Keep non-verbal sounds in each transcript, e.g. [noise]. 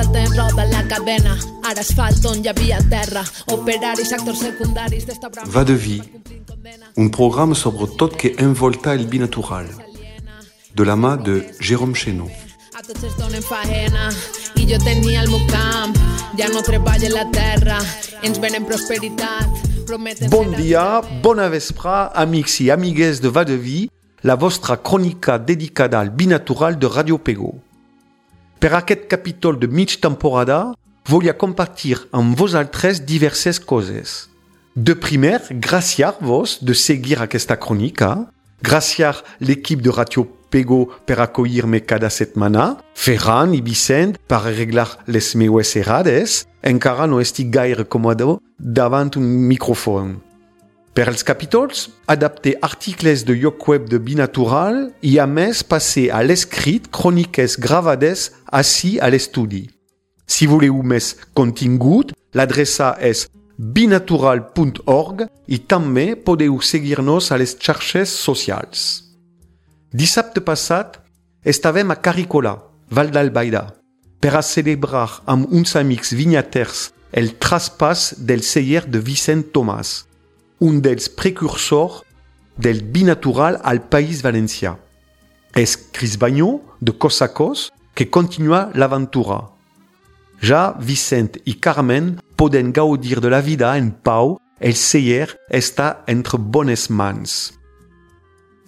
Passa el temps, roda la cadena, ara asfalt on hi havia terra, operaris, actors secundaris d'esta brama... Va de vie, un programme sobre tot que envolta el binatural, de la mà de Jérôme Chénaud. A tots es donen faena. I jo tenia el meu camp, ja no treballa la terra, ens venen prosperitat, prometen... Bon dia, bona vespra, amics i amigues de Va de Vie, la vostra crònica dedicada al binatural de Radio Pego. Per aquest capítol de mig temporada, volia compartir amb vosaltres diverses coses. De primer, gràcies-vos de seguir aquesta crònica, gràcies l'equip de Radio Pego per acollir-me cada setmana, Ferran i Vicent per arreglar les meues errades, encara no estic gaire còmode davant un micròfon. Per als capítols, adapter articles de web de Binatural i a més passer a l'escrit cròniques gravades així a l'estudi. Si voleu més contingut, l'adreça és binatural.org i també podeu seguir-nos a les xarxes socials. Dissabte passat estàvem a Caricola, Val d'Albaida, per a celebrar amb uns amics vinyaters el traspàs del celler de Vicent Tomàs, un dels precursors del binatural al País Valencià. És Chris Bagno, de cos a cos, que continua l'aventura. Ja Vicent i Carmen poden gaudir de la vida en pau, el celler està entre bones mans.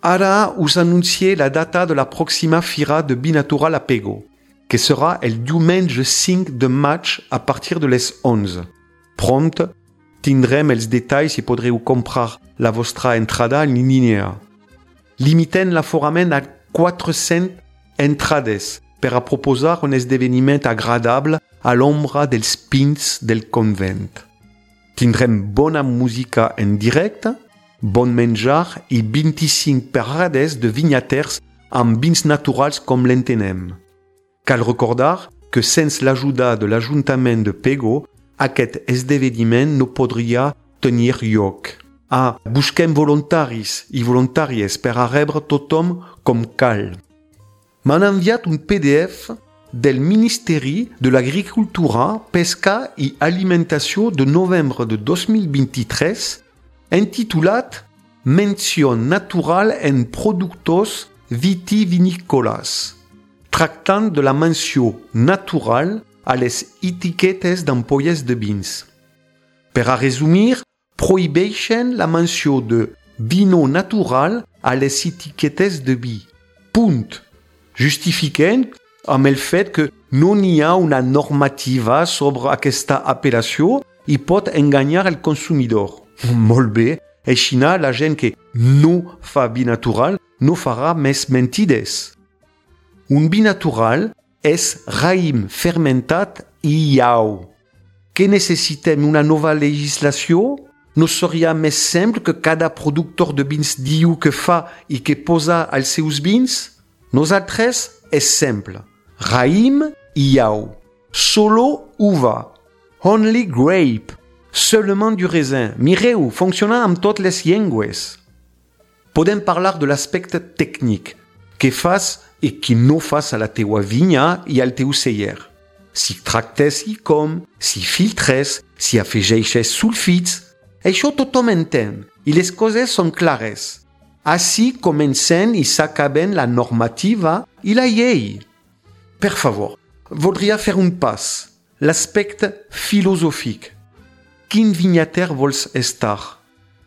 Ara us anuncie la data de la pròxima Fira de Binatural a Pego, que serà el diumenge 5 de maig a partir de les 11. Prompt, tindrem els detalls i podreu comprar la vostra entrada en línia. Limitem l'aforament a 400 entrades per a proposar un esdeveniment agradable a l'ombra dels pins del convent. Tindrem bona música en directe, bon menjar i 25 parades de vinyaters amb vins naturals com l'entenem. Cal recordar que sense l'ajuda de l'Ajuntament de Pego, aquest esdeveniment no podria tenir lloc. Ah, busquem voluntaris i voluntàries per a rebre com cal. M'han enviat un PDF del Ministeri de l'Agricultura, Pesca i Alimentació de novembre de 2023 intitulat Menció natural en productos vitivinícolas, tractant de la menció natural a les etiquetes d'ampolles de vins. Per a resumir, prohibeixen la menció de vino natural a les etiquetes de vi. Punt. Justifiquen amb el fet que no n'hi ha una normativa sobre aquesta apel·lació i pot enganyar el consumidor. [laughs] Molt bé, així la gent que no fa vi natural no farà més mentides. Un vi natural és raïm fermentat iau. Que necessitem una nova legislació? No seria més simple que cada productor de vins diu que fa i que posa als seus vins? Nosaltres és simple. Raïm iau. Solo uva. Only grape. Seulement du raisin. Mireu, funciona amb totes les llengües. Podem parlar de l'aspecte tècnic. Què fas i qui no fas a la teua vinya i al teu celler. Si tractes si filtres, si afegeixes sulfits, això tothom entén i les coses són clares. Així comencen i s'acaben la normativa i la llei. Per favor, voldria fer un pas. L'aspecte filosòfic. Quin vinyater vols estar?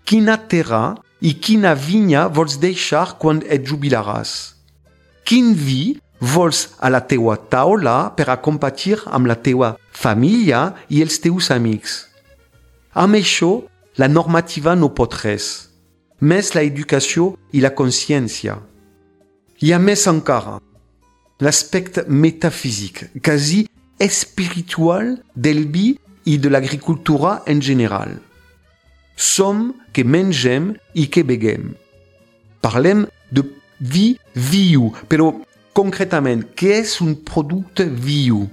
Quina terra i quina vinya vols deixar quan et jubilaràs? Quin vi vols a la teua taula per a compartir amb la teua família i els teus amics? Amb això, la normativa no pot res, més la educació i la consciència. Hi ha més encara, l'aspecte metafísic, quasi espiritual del vi y de l'agricultura en general. Som que mengem y que beguem. Parlem de vi viu, pero concretament, què és un producte viu?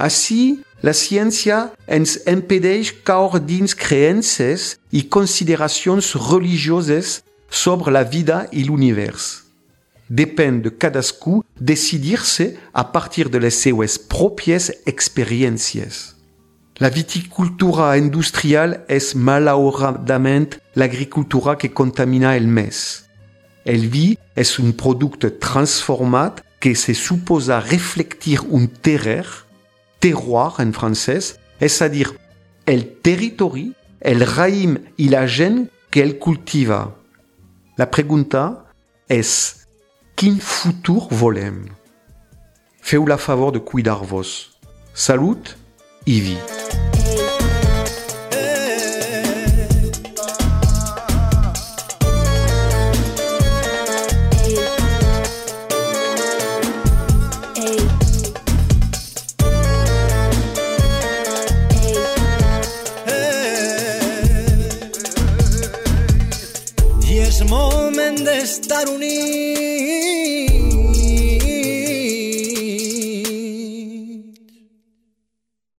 Així, la ciència ens impedeix caure dins creences i consideracions religioses sobre la vida i l'univers. Depèn de cadascú decidir-se a partir de les seues pròpies experiències. La viticultura industrial és malauradament l'agricultura que contamina el més. El vi és un producte transformat que se suposa reflectir un terrer, terroir en a dir, el territori, el raïm i la gent que el cultiva? La pregunta és quin futur volem? Feu la favor de cuidar-vos. Salut i vi. I és moment d'estar units